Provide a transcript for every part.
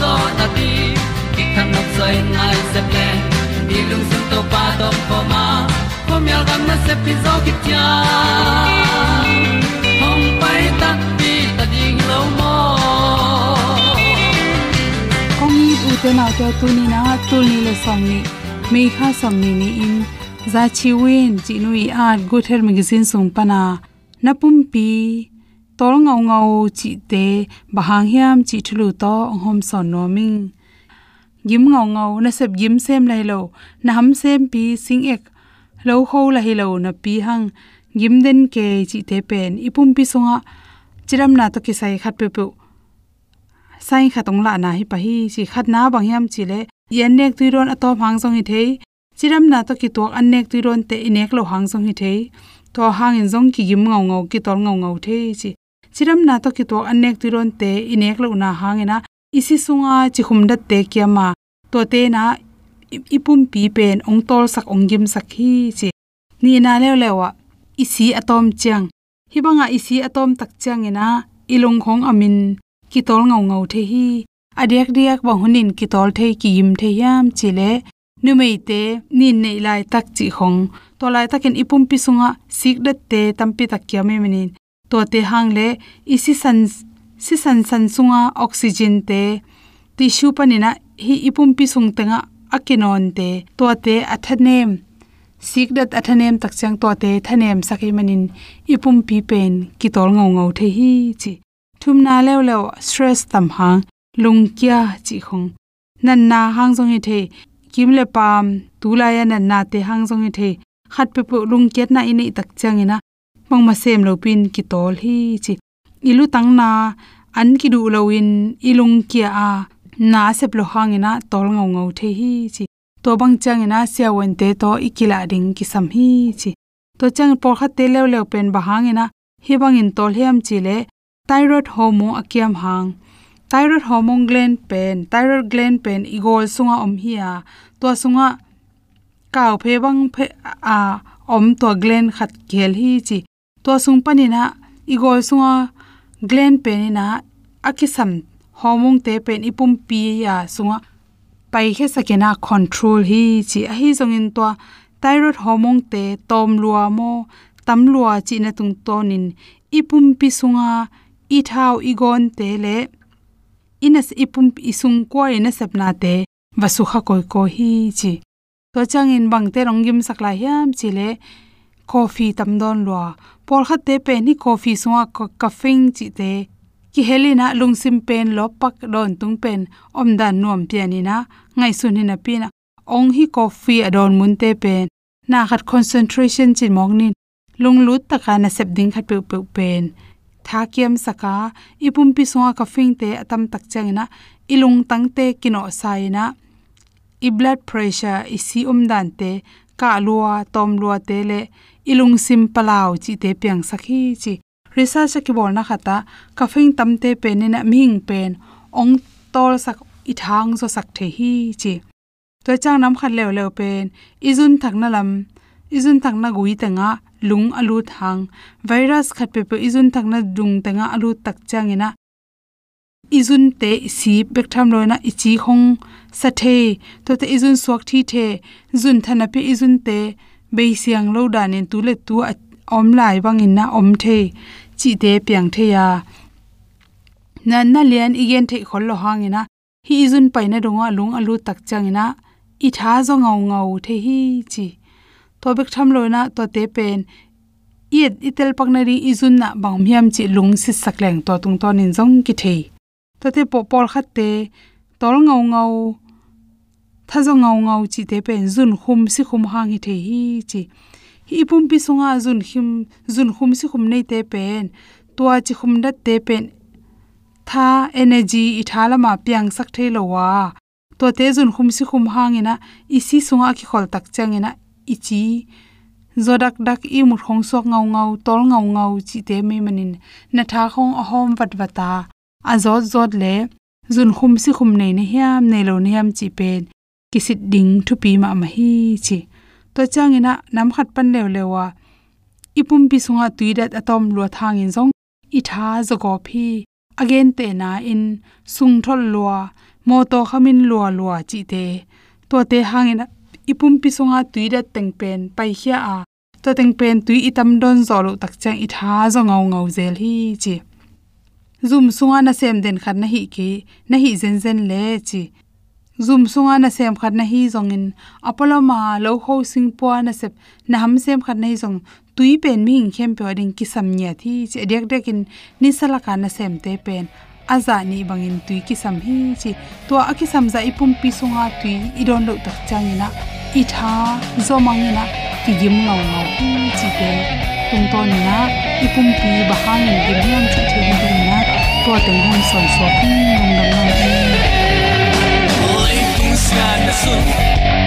zo na ti ki kan nok sai nai se ple ni lung sun to pa to pa ma. Ko myal gam na se pi zo ki tia hom pai ta ti ta ding lo mo kong ni u te na te tu ni na, tu ni le som ni. Me kha som ni ni in. Za chi win chi nui at good health magazine sung pana napum pi tol ngau ngau chi te bahang hiam chi thulu to hom son no ming. Gim ngau ngau na sep gim sem lai lo, na ham sem pi sing ek, lo ho la hi lo na pi hang. Gim den ke chi te pen, ipum pi songa, chiram na to ki sai khat pe pu sai khatong la na hi pa hi, chi khat na bang hiam chi le yen nek tu ron atom hang song hi thei. Chiram na to ki tok an nek tu ron te inek lo hang song hi thei. To hang in zong ki gim ngau ngau ki tol ngau ngau thei, chi chiram na to ki tok an nek ron te inek lo na hangena isi sunga chi khum te kyama to te na ipum pi pen ong tol sak ong gim sak hi chi. Ni na le lewa isi atom chang hibanga isi atom tak chang ina ilung khong amin ki tol ngau ngau the hi. Adek diak ba hunin ki tol the ki yim the yam chile nu mei te nin nei lai tak chi khong to lai takin ipum pi sunga sik dat te tampi tak kyame menin to te hang le isi san si san san sunga oxygen te tissue panina hi ipum pi sung tenga akinon te to te athanem sikdat athanem takchang to te thanem sakhi manin ipum pi pen ki tol ngau ngau the hi chi thum na lew lew stress tam hang lung kya chi khong nan na hang jong hi the kim le pam tu nan na te hang jong hi the khat pe pu lung ket na ini tak chang ina mong ma sem lo pin ki tol hi chi. Ilu tang na an ki du lo in ilung kia a na sep lo hangina tol ngau ngau the hi chi. To bang chang ina sia wen te to ikila ding ki sam hi chi. To chang por kha te lew lew pen ba hangina hi bang in tol hiam chi le thyroid hormone akiam hang. Thyroid hormone gland pen, thyroid gland pen igol sunga om hi a. To sunga kaw phe bang phe a om to gland khat khel hi chi to sung panina igol sunga gland penina akisam hormone te pen ipum pi ya sunga pai khe sakena control hi chi a hi zongin to thyroid hormone te tom lua mo, tam lua chi na tung tonin ipum pi sunga i thau igon te le inas ipum isung ko ina sapna te vasu kha koi ko hi chi. To changin bangte ronggim sakla hiam chile coffee tam don lua pol kha te pe ni coffee suwa ka kafing chi te. Ki helina lungsim pen lopak don tung pen, om dan nuam pianina ngai sunina pina ong hi coffee adon mun te pen. Na khat concentration chin mongnin lung lut taka na sep ding khat pe pe pen. Tha kiam saka ipum pi songa ka fing te atam tak changina ilung tang te kino saina i blood pressure i si um dan te, ka lua, tom lua te le ilung sim palaw chi te piang sakhi, chi research ki bol na khata, ka fing tam te pe ne na ming pen, ong tol sak i thang zo sak the hi, chi. To chang nam khat lew lew pen, izun thak na lam, izun thak na gui tanga lung alu thang. Virus khat pe pe izun thak na dung tanga alu tak changina izun te si bek tham loina ichi khong sa the to te izun suak thi the zun thana pe izun te be siang lo dan in tu le tu om lai bang in na om the. Chi te piang the ya. Na na lian igen the khol lo hangina hi izun paina donga lung alu tak changina i tha zo ngau ngau the hi chi. To bek tham loina to te pen. Yet itel paknari izun na bang miam chi lung si sakleng to tung to nin jong ki thei to te po por khat te. Tol ngau ngau thazo ngau ngau chi, te pen zun khum si khum hang hi the hi chi. Hi pum pi sunga zun him zun khum si khum nei te pen tua chi khum da te pen tha energy i thala ma piang sak the lo wa. To te zun khum si khum hang ina i si sunga ki khol tak changina ichi zodak dak i mu khong sok ngau ngau, tol ngau ngau chi te me manin na tha khong a hom wat wata a. Zot zot le, zun khum si khum nei ne hiam, nei lo ne hiam chi pen kisit ding thu pi ma ma hi chi. To changina nam khat pan lew lewa ipum pi sunga tuidat atom lo thang in zong. I tha zogo phi again te na in sung thol lua. Mo to khamin lua lua chi te. To te hangina ipum pi songa teng pen pai khia a. To tengpen tui itam don zolo tak chang i tha zo ngau ngau zel hi chi. Zum sunga na sem den khat na hi ki. Na hi zen zen le chi. Zum sunga na sem khat na hi zongin apolo ma lo ho sing po na sep na ham sem khat na hi zong tui pen mi ing khem pe ding ki sam nya thi che dek dek in ni sala ka na sem te pen aza ni bangin tui ki sam hi chi to aki sam za ipum pi sunga tui idon lo tak changina i tha zo mangina ki gim ngau ngau hi chi te tung ton na ipum pi bahang ni gim hiam chi che ni na to te hon son so hi nong dam sia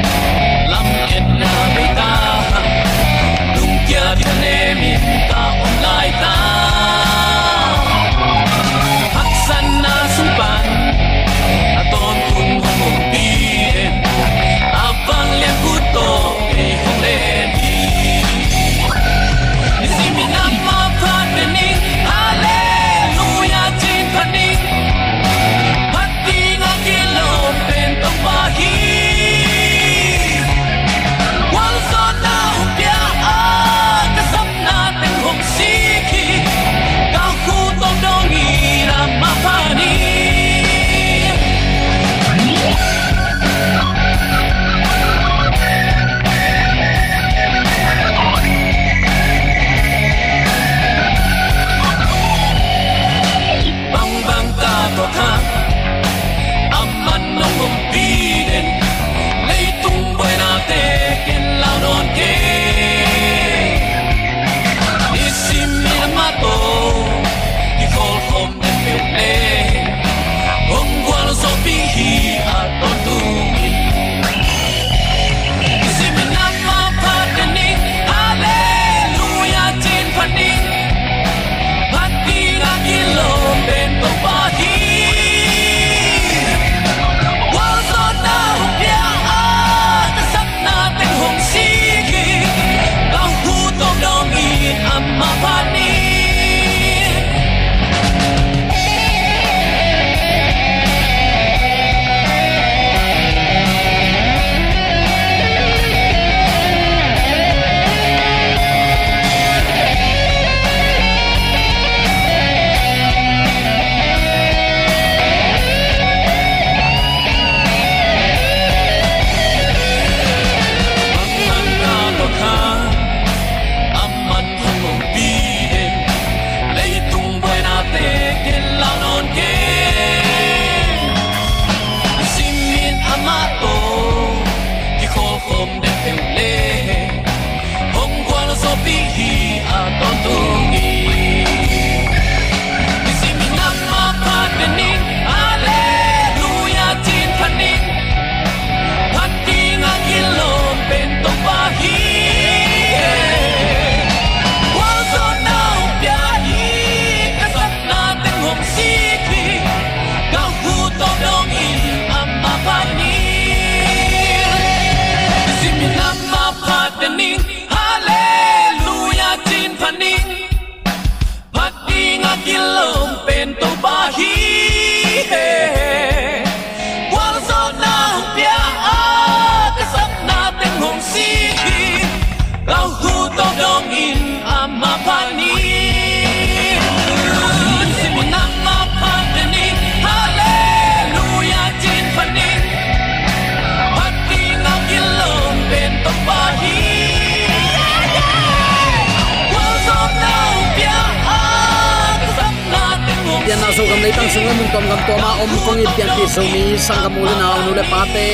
gam le tang sunga mung tom gam to ma om kong à, i pian ti so mi, sang gam ul na nu le pa te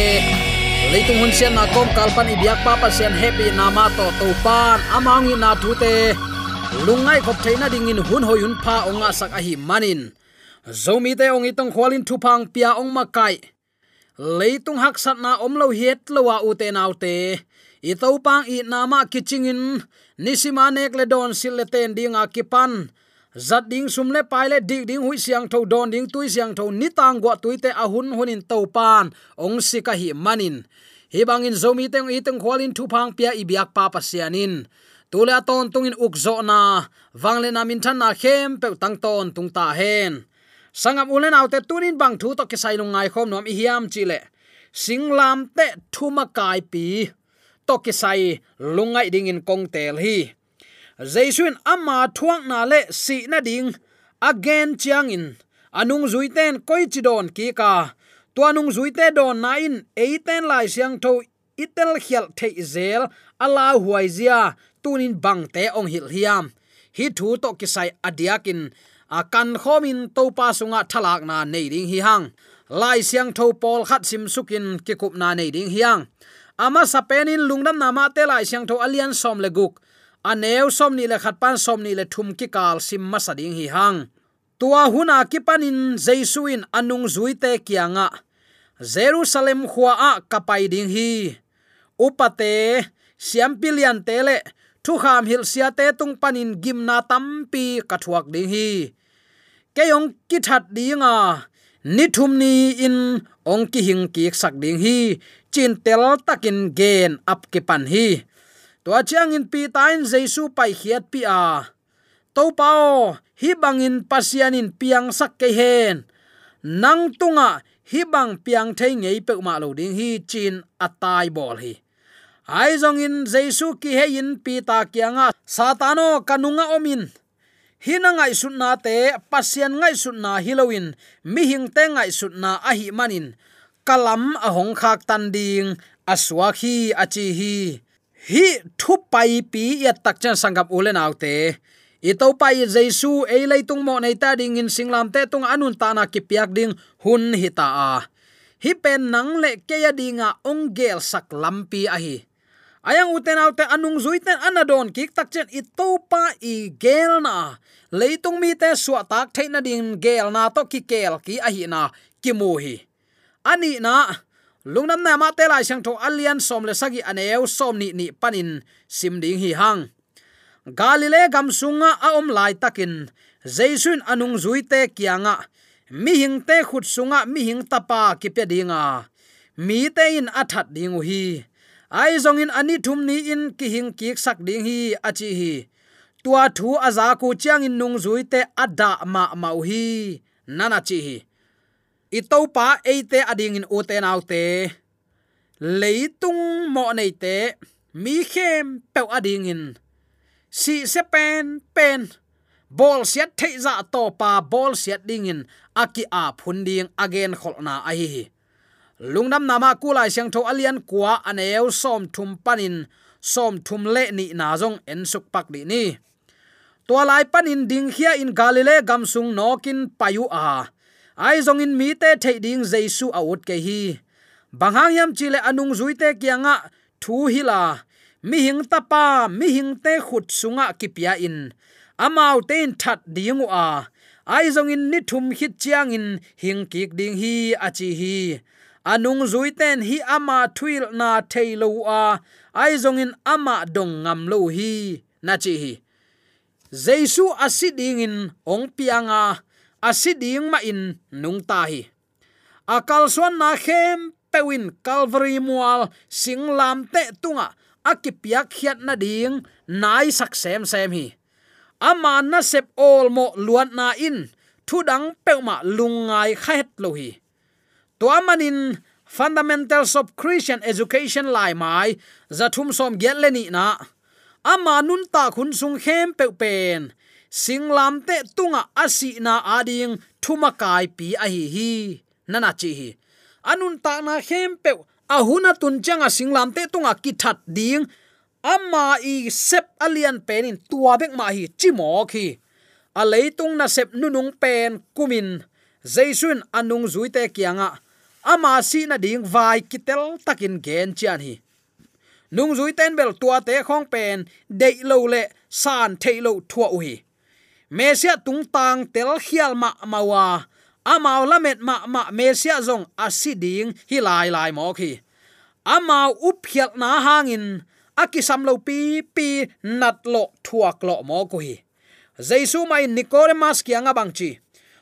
tung hun sian na kom kal pan i biak pa pa sian happy na ma to to pan amang i na thu te lungai khop theina ding in hun hoi hun pha onga sak a à hi manin zomi te ong itong khwalin thu phang, pia ong à ma kai leitung hak sat na om lo hiet lowa u te nau te i to pang i na ma kichingin nisima nek le don sil le ten dinga kipan zat ding sum le pai le dik ding hui siang tho don ding tui siang tho ni tang gwa tui te ahun hunin to pan. Ong sika hi manin. Hi bangin zomi teng i teng khwalin thu phang pia i biak pa pasianin tule ton tungin ukzo na. Wangle na min than na khem pe tang ton tung ta hen. Sangam ulen autte tunin bang thu to ke sai lungai khom nom i hiam chi chile singlam te thuma kai pi to ke sai lungai ding in kong tel hi jaisuin ama thuang na le si na ding. Again chiang in. Anung zuiten koi chidon ki ka. Tuanung zuite don na in. Eiten lai siang tho itel khial the zel ala huai zia. Tunin bang te ong hil hiam. Hi thu to kisai adiakin a kan khomin to pa sunga thalak na nei ding hi hang. Lai siang tho pol khat sim sukin ki kup na nei ding hiang ama sapenin lungdam nama te lai siang tho alian som le guk aneu som ni le khat pan som ni le thum ki kal sim masading hi hang. Tua huna ki panin jesuin anung zuite kianga. Jerusalem khwa a kapai ding hi. Upate, siam pilian tele thu kham hil sia te tung panin gimna tampi kathuak ding hi. Keyong ki that dinga ni thum ni in ong ki hing ki sak ding hi. Chin tel takin gen ap ki pan hi to chiang in pi tain jesu pai khiat pi a. To pao hi bangin pasianin piang sak ke hen. Nang tunga hi bang piang thei ngei pe ma lo ding hi chin atai bol hi. Ai zong in jesu ki he in pi ta kianga. Satano, kanunga omin. Hina ngai sunna te pasien ngai sunna hilowin. Mi hing te ngai sunna a hi manin. Kalam a khak tan ding aswa khi achi hi hi thu pai pi ya tak chan sangap ulen autte i to pai jesu e lei tung mo nei ta ding in singlam te tung anun ta na ki piak ding hun hi ta a. Hi pen nang le ke ya dinga ong gel sak lampi a hi. Ayang uten autte anung zuiten anadon kik tak chen i topa i gel na. Leitung mi te suwa tak theina ding gel na to ki kel ki a hi na ki mu hi. Ani na lungnam na ma te lai sang tho alian som le sagi aneu som ni ni panin sim ding hi hang. Galile gam sunga a om lai takin. Jaisun anung zuite kianga. Mi hing te khut sunga, mi hing tapa ki pe dinga. Mi te in athat dingu hi. Ai zong in ani thum ni in ki hing ki sak ding hi achi hi. Tua thu aza ku chiang in nung zui te adda ma mau hi. Nana chi hi i to pa e ading in uten autte. Leitung mo nei te mi khem pe ading in si se pen pen. Bol siat thei za to pa bol siat ding in aki a phun ding again kholna a hi lungnam nama kulai siang tho alian kwa aneu som thum panin. Som thum le ni na jong en suk pak di ni. To lai panin ding khia in galile gamsung nokin payu a ai zong in mi te thei ding jaisu out ke hi. Banghang yam chile anung zuite kianga thu hila mi hing tapa mi hing te khut sunga kipia in. Amau ten that dingu a ai zong in ni thum hit chiang in hing kik ding hi achi hi. Anung zuiten hi ama thuil na thailo a ai zongin ama dong ngam lo hi. Na chi hi. Jesu asiding in ong pianga asiding ma in nung ta hi akal suan na khem pewin calvary mual singlam te tunga. Akipiak hiat na ding nai sak sem sem hi. Ama na sep ol mo luat na in. Thu dang peuma lungai khaet lo hi. To amanin fundamentals of christian education lai mai. Zathum som get leni na. Ama nun ta khun sung khem pe pen singlam te tunga asi na ading thuma kai pi a hi. Hi nana chi hi. Anun ta na hem pe ahuna tun changa singlam te tunga ki that ding. Amma i sep alian penin tua bek ma hi chimo khi a leitung na sep nunung pen kumin. Jaisun anung zuite kianga. Ama si na ding vai kitel takin gen chian hi. Nung zui ten bel tua te khong pen, dei lo le, san thei lo thua u hi mesia tung tang tel khial ma mawa. Amao lamet ma ma mesia zong asiding hi lai lai mo khi. Amao uphiat na hangin. Akisam lo pi pi nat lo thuak lo mo ko hi jaisu mai nicodemus kianga bangchi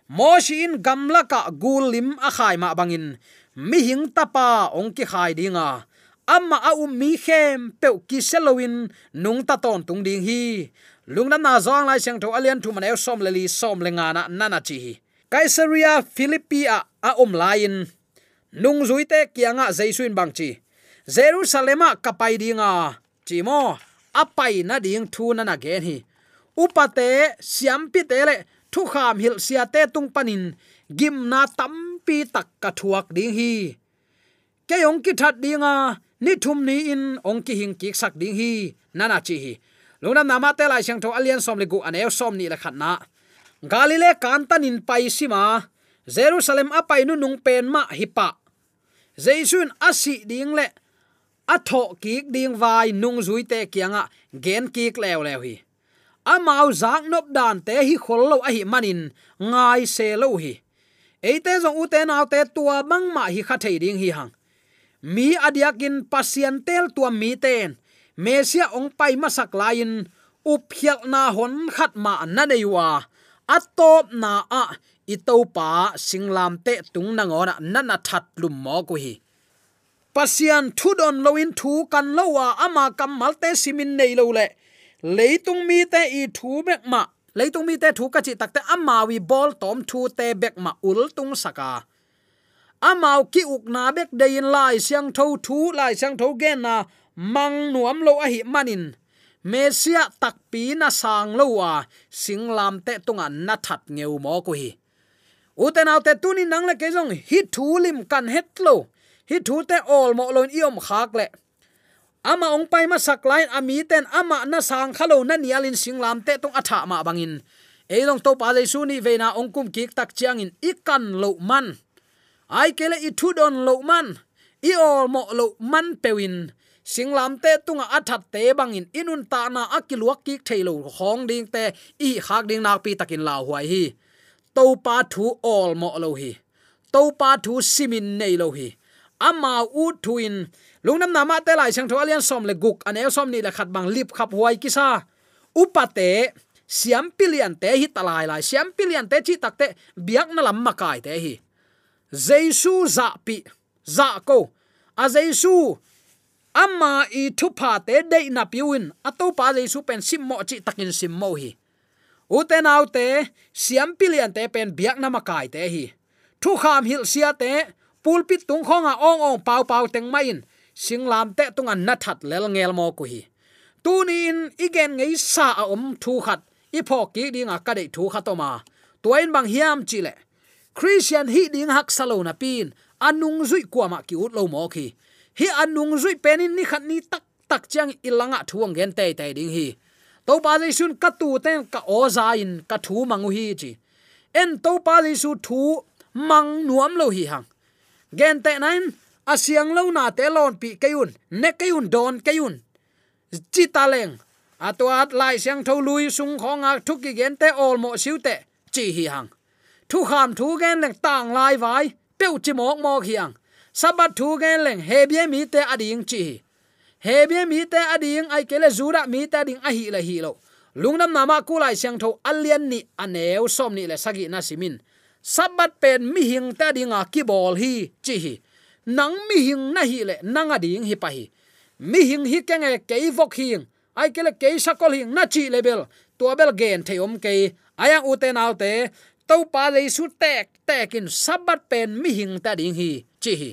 moshi in gamla ka gulim a khai ma bangin. Mi hing tapa ong ki khai dinga amma a um mi khem pe ki selowin nung ta ton tung ding hi. Lungna na zong lai chang tho alian thu man el som le li, som le nga na nana chi hi. Kaisaria, philippia, a a um lain nung zuite kianga jaisuin bang chi. Jerusalema kapai dinga chimo apai na ding thu na na gen hi. Upate siampi tele thu kham hil sia te tung panin gim na tampi tak ka thuak ding hi. Ke yong ki that dinga ni thum ni in ong ki hing ki sak ding hi nana chi hi. Lungnam nama te lai sang tho alian som le gu an el som ni la khat na. Galile kantan in pai sima jerusalem apai nu nung pen ma hipa jaisun asi ding le, a tho ki ding vai nung zui te kianga gen ki lew lew hi. Amau zak nop dan te hi khollo a hi manin, ngai se lo hi. Eite zong u te naw te tua mang ma hi kha thei ding hi hang. Mi adiakin pasian tel tua mi ten mesia ong pai masak lain uphial na hon khat ma na deiwa atop na a ito pa singlam te tung na ngona nana that lum mo ko hi pasian thu don loin thu kan lowa ama kamal te simin nei lo le leitung mi te i thu mek ma leitung mi te thu ka chi takte ama wi bol tom thu te bek ma ul tung saka amau ki uk na bek dein lai siang tho thu lai siang tho gen na mang nuam lo a hi manin. Mesia tak pi na sang lo wa, sing lam te tunga na that ngeu mo ko hi. Uten te tuni nang le ke jong, hi thu lim kan het lo. Hi thu te ol mo lon iom khak le. Ama ong pai ma sak lain ami ten ama na sang khalo na nialin singlam te tung atha ma bangin. Eilong to pa le su ni veina ong kum kik tak chiang in ikan lo man ai kele i thu don lo man. I ol mo lo man pewin singlam te tunga athat te bangin inun ta na akiluak ki thailo khong ding te. I khak ding nak pi takin la huai hi. To pa thu ol mo lo hi. To pa thu simin nei lo hi. Ama u thuin lungnam nama te lai sang tho alian som le guk. An el som ni le khat bang lip khap huai kisa upate siam pilian te hi talai lai siam pilian te chi takte biak na lam makai te hi jesu za pi za ko a jesu amma i thu pa te de na piwin. Ato pa jesu pen sim mo chi takin sim mo hi uten autte siam pilian te pen biak na makai te hi. Thu kham hil sia te, pulpit tung khonga ong ong pau pau teng main. Singlam te tunga na that lel ngel mo ku hi. Tunin igen ngei sa a om thu khat. I pho ki dinga ka de thu khatoma tuain bang hiam chile christian hi ding hak salona pin. Anung zui kwama ah ki ut lo mo khi. Hi anung zui penin ni khat ni tak tak chang ilanga ah thuang gen te te ding hi. To pa jai sun ka tu ten ka o za in, ka thu mangu hi chi. En to pa jai su thu mang nuam lo hi hang. Gen te nine asiang lo na te lon pi kayun ne kayun don kayun chi ta leng. Atwat lai siang tho lui sung khonga ah thuki gen te ol mo siu te, chi hi hang thu kham thu gen leng tang lai vai peu chi mok mok hiang sabat thu gen leng he bie mi te ading chi. He bie mi te ading ai kele zura mi te ding a hi la hi lo lungnam nama kulai siang tho alian ni aneu som ni le sagi na simin sabat pen mi hing ta dinga à ki bol hi chi hi nang mi hing na hi le nang ading à hi pa hi mi hing hi kenge ke vok hing ai kele ke sakol hing na chi level to bel gen theom ke aya à uten autte to pa le su tek tekin sabat pen mi hing ta ding hi, chi hi.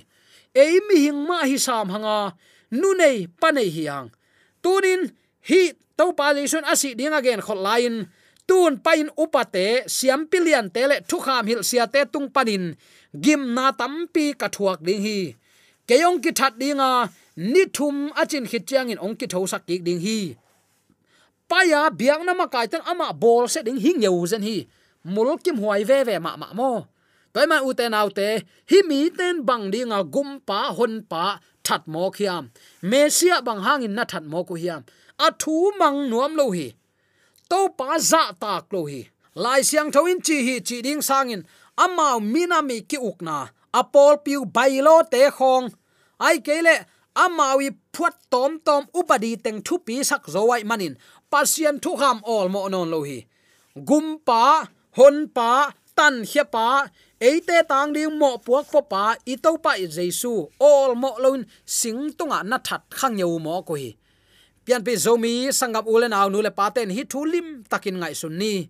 Ei mi hing ma hi sam hanga nu nei pa nei hi hang. Tunin hi to pa le sun asi ding again khol lain tun pain upate siam pilian tele thu kham hil sia te tung panin gim na tampi ka thuak ding hi. Keyong ki that dinga ni thum achin khit chiang in ong ki tho sak ki ding hi. Paya biang na ma kai tan ama bol se ding hing yeu zen hi mul kim huai ve ve ma ma mo. Toy man u te nau te, hi mi ten bang dinga gum pa hon pa that mo khiam. Mesia bang hangin na that mo ku hiam. A thu mang nuam lo hi. To pa za tak lo hi. Lai siang thoin chi hi chi ding sangin amao minami ki ukna apol piu bailo te khong. Ai kele amawi phuat tom tom upadi teng thu pi sak zowai manin. Pasien thu ham ol mo non lo hi. Gumpa hon pa, tan hia pa, eite tang ding mo puak po pa ito pa i jesu, all mo loin, sing tunga na that khang yeu mo ko hi. Pian pe zomi sangap ulen aw nu le paten hi thulim takin ngai sun ni.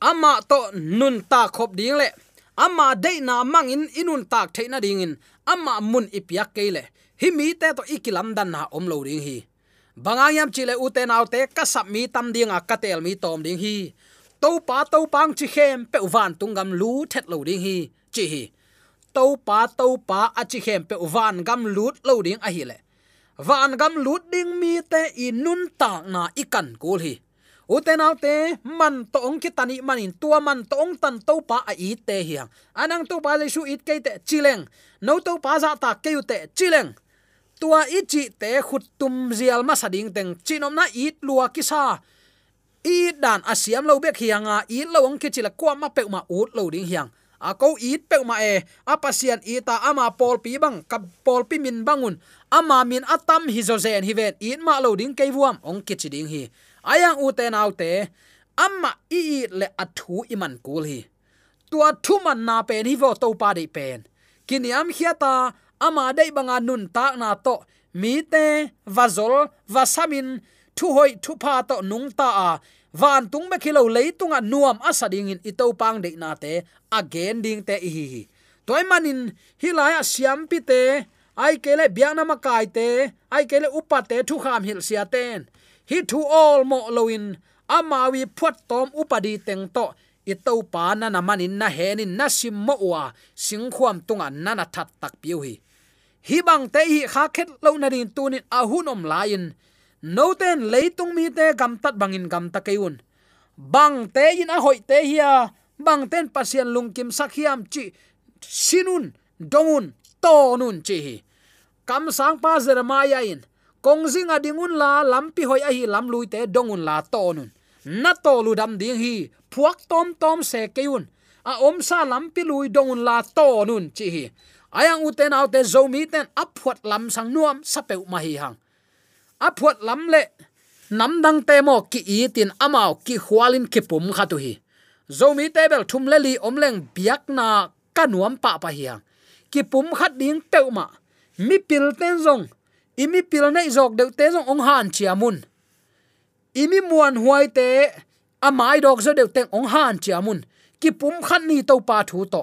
Ama to nun ta khop ding le. Ama de na mangin inun tak theina dingin ama mun ipiak keile hi mi te to ikilam dan na om lo ring hi. Bangayam chile uten autte kasap mi tam dinga katel mi tom ding hi to pa to pang chi khem pe van tungam lu thet lo ding hi. Chi hi to pa to pa a chi khem pe van gam lut lo ding a hi le van gam lut ding mi te inun ta na i kan kul hi. Uten te man to ong ki tani manin tua man to ong tan to pa a i te hiang anang to pa le su it ke te chileng no to pa za dạ ta ke te chileng tua i chi te khut tum zial ma sading teng. Chinom na it lua ki sa i dan asiam lo bek hianga i lo ong ki chila kwa ma pe ma ut lo ding hiang. A ko i pe ma e a pasian i ta ama pol pi bang ka pol pi min bangun ama min atam hi zo zen hi ven it ma lo ding ke vuam ong ki chi ding hi. Ayang à, u te nau te amma i le athu iman kul hi tua thu man na pen hi vo to pa de pen kiniam khiata ama dei banga nun ta na to mi te vazol vasamin thu hoi thu pa to nung ta a. Van tung me khilo leitunga nuam asading in ito pang de na te. Again ding te hi hi. Toy manin hilaya siam pi te. Ai kele biana makai te. Ai kele upate thu kham hil sia ten. Hi thu all mo loin amawi phuat tom upadi teng to. Itau pa na na manin na henin na sim mo wa singkhuam tunga na na that tak piu hi. Hi bang te hi kha khet lo na rin tunin ahunom lain no ten leitung mi te gam tat bangin gam ta keun bang te in a hoi te hia bang ten pasien lungkim sakhiam chi sinun dongun to nun chi hi. Kam sang pa jeremaya à in. Kong zinga à dingun la lampi hoi a hi lam lui te dongun la to nun. Na to lu dam ding hi phuak tom tom se keun a om sa lampi lui dongun la to nun chi hi. Ayang uten autte zomi ten aphuat lam sang nuam sapeu ma hi hang aphuat lam le. Nam dang te mo ki i tin amao ki khwalin ki pum kha tu hi. Zomi tebel thum le li om leng biak na kanuam pa pa hiang ki pum khat ding peu ma. Mi pil ten zong. Imi pil nei jok de te zong ong han chiamun imi muan huai te amai dok zo de teng ong han chiamun ki pum khat ni to pa thu to.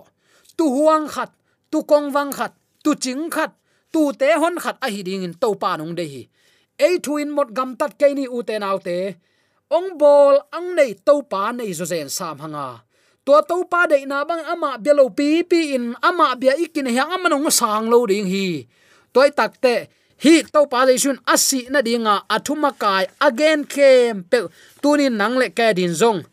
Tu huang khat, tu kong wang khat, tu ching khat, tu te hon khat a hi ding in to pa nong de hi ei thuin mot gam tat ke ni u te nau te ong bol ang nei to pa nei zo zen sam hanga. To to pa de na bang ama belo pi pi in, ama bia ikin hyang ama nong sang lo ding hi. Toy tak te, hi to pa le shun asi na dinga, athuma kai, again kem pe, tunin nang le ka din zong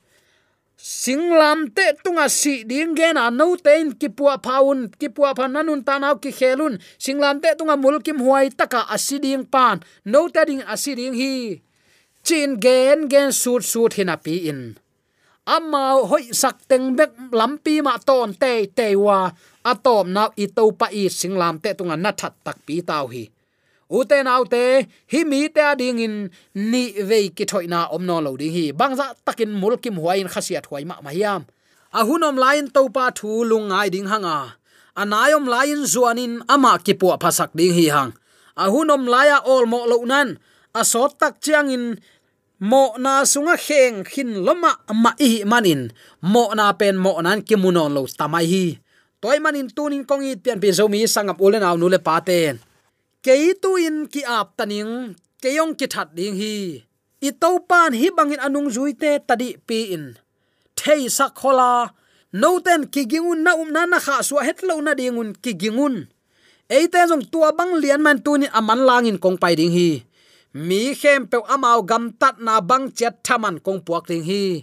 singlam te tunga si ding gen a no tein kipua paun kipua phananun tanaw ki khelun singlam te tunga mul kim huai taka asiding pan. No te ding asiding hi. Chin gen gen sut sut hina pi in. Amma hoi sak teng bek lampi ma ton te te wa. Atom na i to pa i singlam te tunga na that tak pi tau hi uten autte hi mi te ading in, ni ve ki thoina omno lo ding hi. Bangza takin mulkim huain khasiat huai ma mayam ahunom lain to pa thu lungai ding hanga. Anayom lain zuanin ama ki pu phasak ding hi hang. Ahunom laya ol mo lo nan. Asot tak chiang in, mo na sunga kheng khin loma ma i manin. Mo na pen mo nan ki munon lo tamai hi. Toy manin tunin kongi pian pi zomi sangap ulen aw nule paten ke tu in ki ap taning, keyong ki that ding hi. I to pan hi bangin anung zuite tadi pi in. Thei sak khola, no ten ki gingun na um na na kha su het lo na dingun ki gingun. Eite jong tua bang lian man tu ni aman langin kong pai ding hi. Mi khem pe amao gam tat na bang chet thaman kong puak ding hi.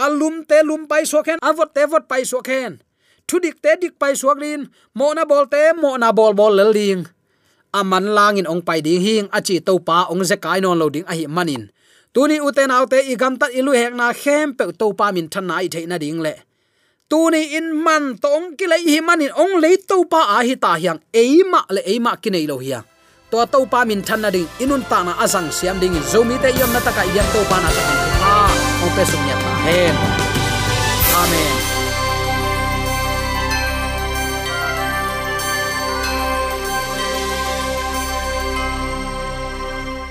Alum te lum pai so khen avot te vot pai so khen thudik te dik pai suak lin mo na bol te mo na bol bol lel ding aman langin ong pai ding hing, achi to pa ong ze kai non loading a hi manin. Tuni uten autte igam tat ilu hek na khem pe to pa min than na i theina ding le. Tuni in man tong ki lai hi manin ong le to pa a hi ta hiang eima le eima ki nei lo hiang. To to pa min than na ding, inun ta na azang siam ding zomi te yom na ta ka yam to pa na ta ha ong pe sum ya ta hen amen.